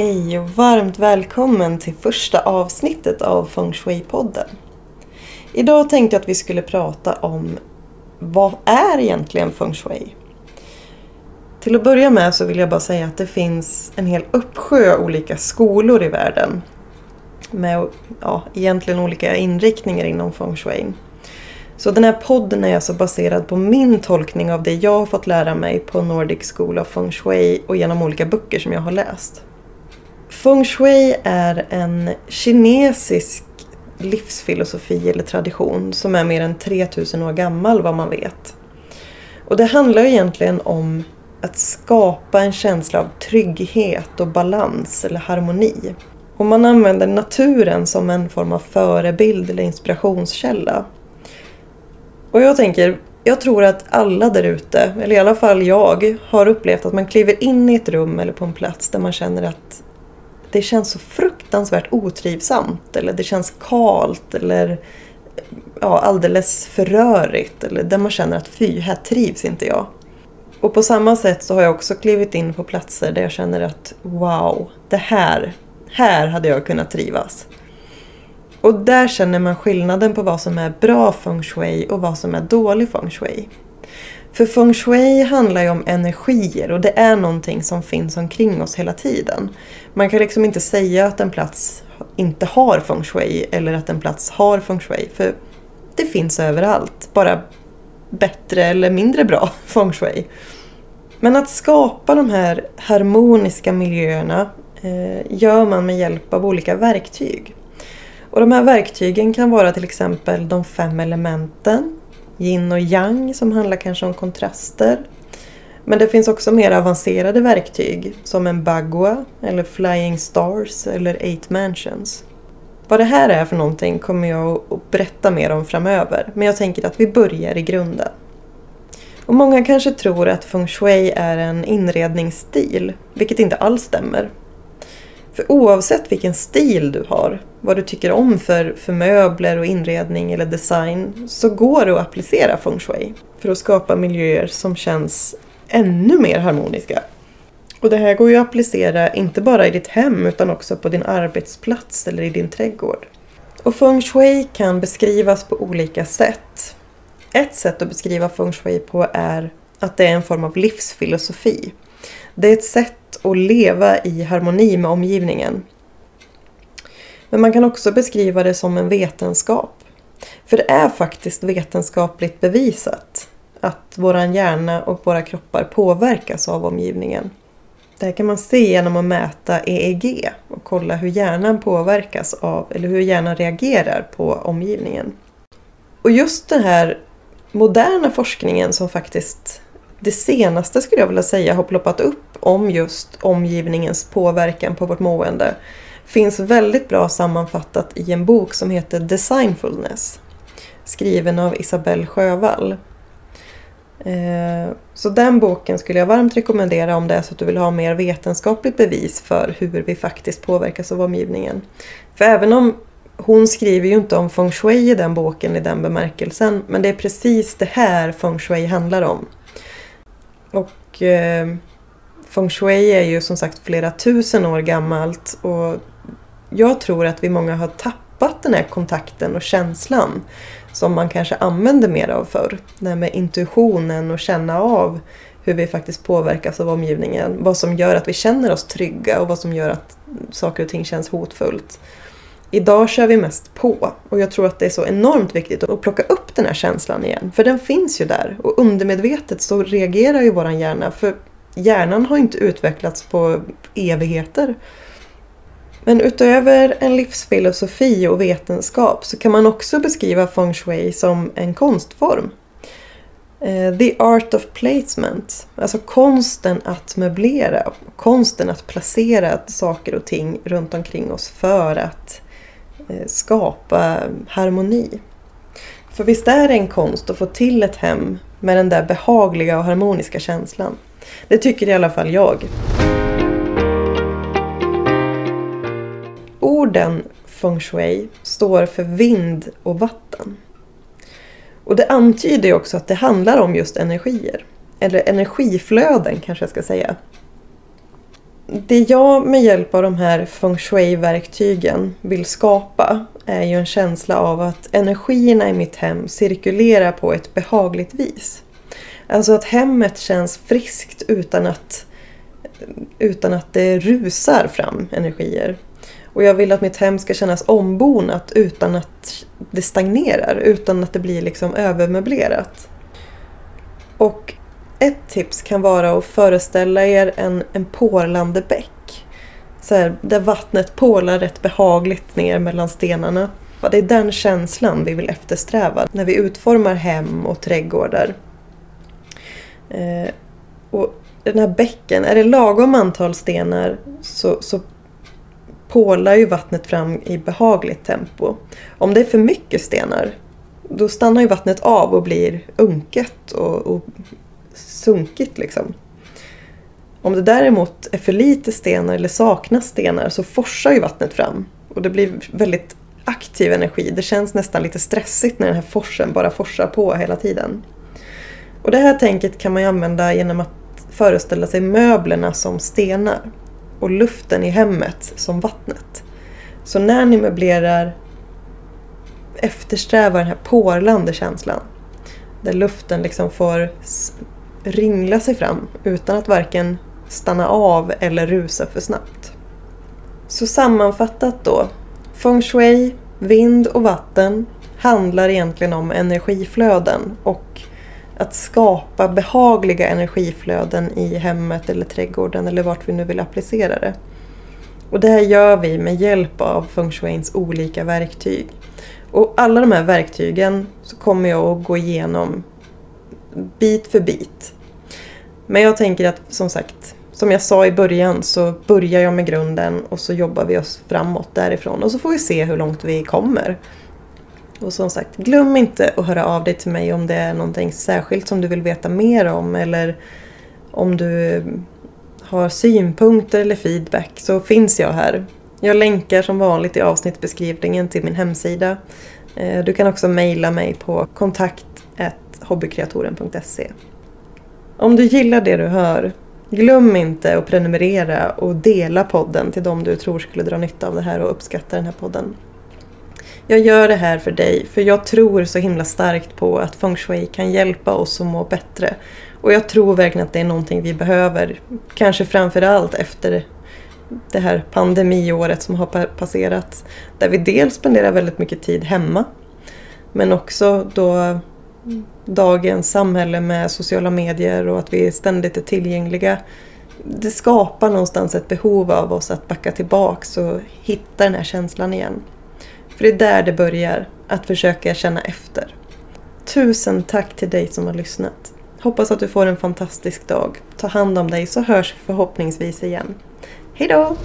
Hej och varmt välkommen till första avsnittet av Feng Shui-podden. Idag tänkte jag att vi skulle prata om vad är egentligen Feng Shui? Till att börja med så vill jag bara säga att det finns en hel uppsjö olika skolor i världen. Med ja, egentligen olika inriktningar inom Feng Shui. Så den här podden är alltså baserad på min tolkning av det jag har fått lära mig på Nordic School of Feng Shui och genom olika böcker som jag har läst. Feng Shui är en kinesisk livsfilosofi eller tradition som är mer än 3000 år gammal vad man vet. Och det handlar egentligen om att skapa en känsla av trygghet och balans eller harmoni. Och man använder naturen som en form av förebild eller inspirationskälla. Och jag tänker, jag tror att alla där ute, eller i alla fall jag, har upplevt att man kliver in i ett rum eller på en plats där man känner att det känns så fruktansvärt otrivsamt eller det känns kalt eller ja, alldeles för rörigt eller där man känner att fy, här trivs inte jag. Och på samma sätt så har jag också klivit in på platser där jag känner att wow, det här, här hade jag kunnat trivas. Och där känner man skillnaden på vad som är bra feng shui och vad som är dålig feng shui. För feng shui handlar ju om energier och det är någonting som finns omkring oss hela tiden. Man kan liksom inte säga att en plats inte har feng shui eller att en plats har feng shui för det finns överallt. Bara bättre eller mindre bra feng shui. Men att skapa de här harmoniska miljöerna eh, gör man med hjälp av olika verktyg. Och de här verktygen kan vara till exempel de fem elementen, yin och yang som handlar kanske om kontraster. Men det finns också mer avancerade verktyg som en bagua eller flying stars eller eight mansions. Vad det här är för någonting kommer jag att berätta mer om framöver men jag tänker att vi börjar i grunden. Och många kanske tror att feng shui är en inredningsstil, vilket inte alls stämmer. För oavsett vilken stil du har, vad du tycker om för, för möbler och inredning eller design, så går det att applicera feng shui för att skapa miljöer som känns ännu mer harmoniska. Och det här går ju att applicera inte bara i ditt hem utan också på din arbetsplats eller i din trädgård. Och feng shui kan beskrivas på olika sätt. Ett sätt att beskriva feng shui på är att det är en form av livsfilosofi. Det är ett sätt att leva i harmoni med omgivningen. Men man kan också beskriva det som en vetenskap. För det är faktiskt vetenskapligt bevisat att vår hjärna och våra kroppar påverkas av omgivningen. Det här kan man se genom att mäta EEG och kolla hur hjärnan påverkas av, eller hur hjärnan reagerar på omgivningen. Och just den här moderna forskningen som faktiskt det senaste skulle jag vilja säga har ploppat upp om just omgivningens påverkan på vårt mående finns väldigt bra sammanfattat i en bok som heter Designfulness skriven av Isabelle Sjövall. Eh, så den boken skulle jag varmt rekommendera om det är så att du vill ha mer vetenskapligt bevis för hur vi faktiskt påverkas av omgivningen. För även om hon skriver ju inte om feng shui i den boken i den bemärkelsen men det är precis det här feng shui handlar om. Och eh, feng shui är ju som sagt flera tusen år gammalt och jag tror att vi många har tappat den här kontakten och känslan som man kanske använde mer av förr. Det här med intuitionen och känna av hur vi faktiskt påverkas av omgivningen. Vad som gör att vi känner oss trygga och vad som gör att saker och ting känns hotfullt. Idag kör vi mest på och jag tror att det är så enormt viktigt att plocka upp den här känslan igen. För den finns ju där och undermedvetet så reagerar ju våran hjärna för hjärnan har inte utvecklats på evigheter. Men utöver en livsfilosofi och vetenskap så kan man också beskriva feng shui som en konstform. Eh, the art of placement, alltså konsten att möblera, konsten att placera saker och ting runt omkring oss för att eh, skapa harmoni. För visst är det en konst att få till ett hem med den där behagliga och harmoniska känslan. Det tycker i alla fall jag. Orden feng shui står för vind och vatten. Och det antyder också att det handlar om just energier. Eller energiflöden kanske jag ska säga. det jag med hjälp av de här feng shui-verktygen vill skapa är ju en känsla av att energierna i mitt hem cirkulerar på ett behagligt vis. Alltså att hemmet känns friskt utan att, utan att det rusar fram energier. Och jag vill att mitt hem ska kännas ombonat utan att det stagnerar, utan att det blir liksom övermöblerat. Och ett tips kan vara att föreställa er en, en porlande bäck. Så här, där vattnet porlar rätt behagligt ner mellan stenarna. Det är den känslan vi vill eftersträva när vi utformar hem och trädgårdar. Eh, och den här bäcken, är det lagom antal stenar så, så pålar ju vattnet fram i behagligt tempo. Om det är för mycket stenar då stannar ju vattnet av och blir unket och, och sunkigt liksom. Om det däremot är för lite stenar eller saknas stenar så forsar ju vattnet fram. Och det blir väldigt aktiv energi. Det känns nästan lite stressigt när den här forsen bara forsar på hela tiden. Och det här tänket kan man ju använda genom att föreställa sig möblerna som stenar och luften i hemmet som vattnet. Så när ni möblerar eftersträva den här porlande känslan. Där luften liksom får ringla sig fram utan att varken stanna av eller rusa för snabbt. Så sammanfattat då. Feng shui, vind och vatten handlar egentligen om energiflöden och att skapa behagliga energiflöden i hemmet eller trädgården eller vart vi nu vill applicera det. Och det här gör vi med hjälp av feng shuins olika verktyg. Och alla de här verktygen så kommer jag att gå igenom bit för bit. Men jag tänker att som sagt, som jag sa i början så börjar jag med grunden och så jobbar vi oss framåt därifrån och så får vi se hur långt vi kommer. Och som sagt, glöm inte att höra av dig till mig om det är någonting särskilt som du vill veta mer om eller om du har synpunkter eller feedback så finns jag här. Jag länkar som vanligt i avsnittbeskrivningen till min hemsida. Eh, du kan också mejla mig på kontakt hobbykreatoren.se. Om du gillar det du hör, glöm inte att prenumerera och dela podden till de du tror skulle dra nytta av det här och uppskatta den här podden. Jag gör det här för dig för jag tror så himla starkt på att feng shui kan hjälpa oss att må bättre. Och jag tror verkligen att det är någonting vi behöver. Kanske framförallt efter det här pandemiåret som har passerat. Där vi dels spenderar väldigt mycket tid hemma. Men också då dagens samhälle med sociala medier och att vi ständigt är tillgängliga. Det skapar någonstans ett behov av oss att backa tillbaks och hitta den här känslan igen. För det är där det börjar, att försöka känna efter. Tusen tack till dig som har lyssnat. Hoppas att du får en fantastisk dag. Ta hand om dig så hörs vi förhoppningsvis igen. Hejdå!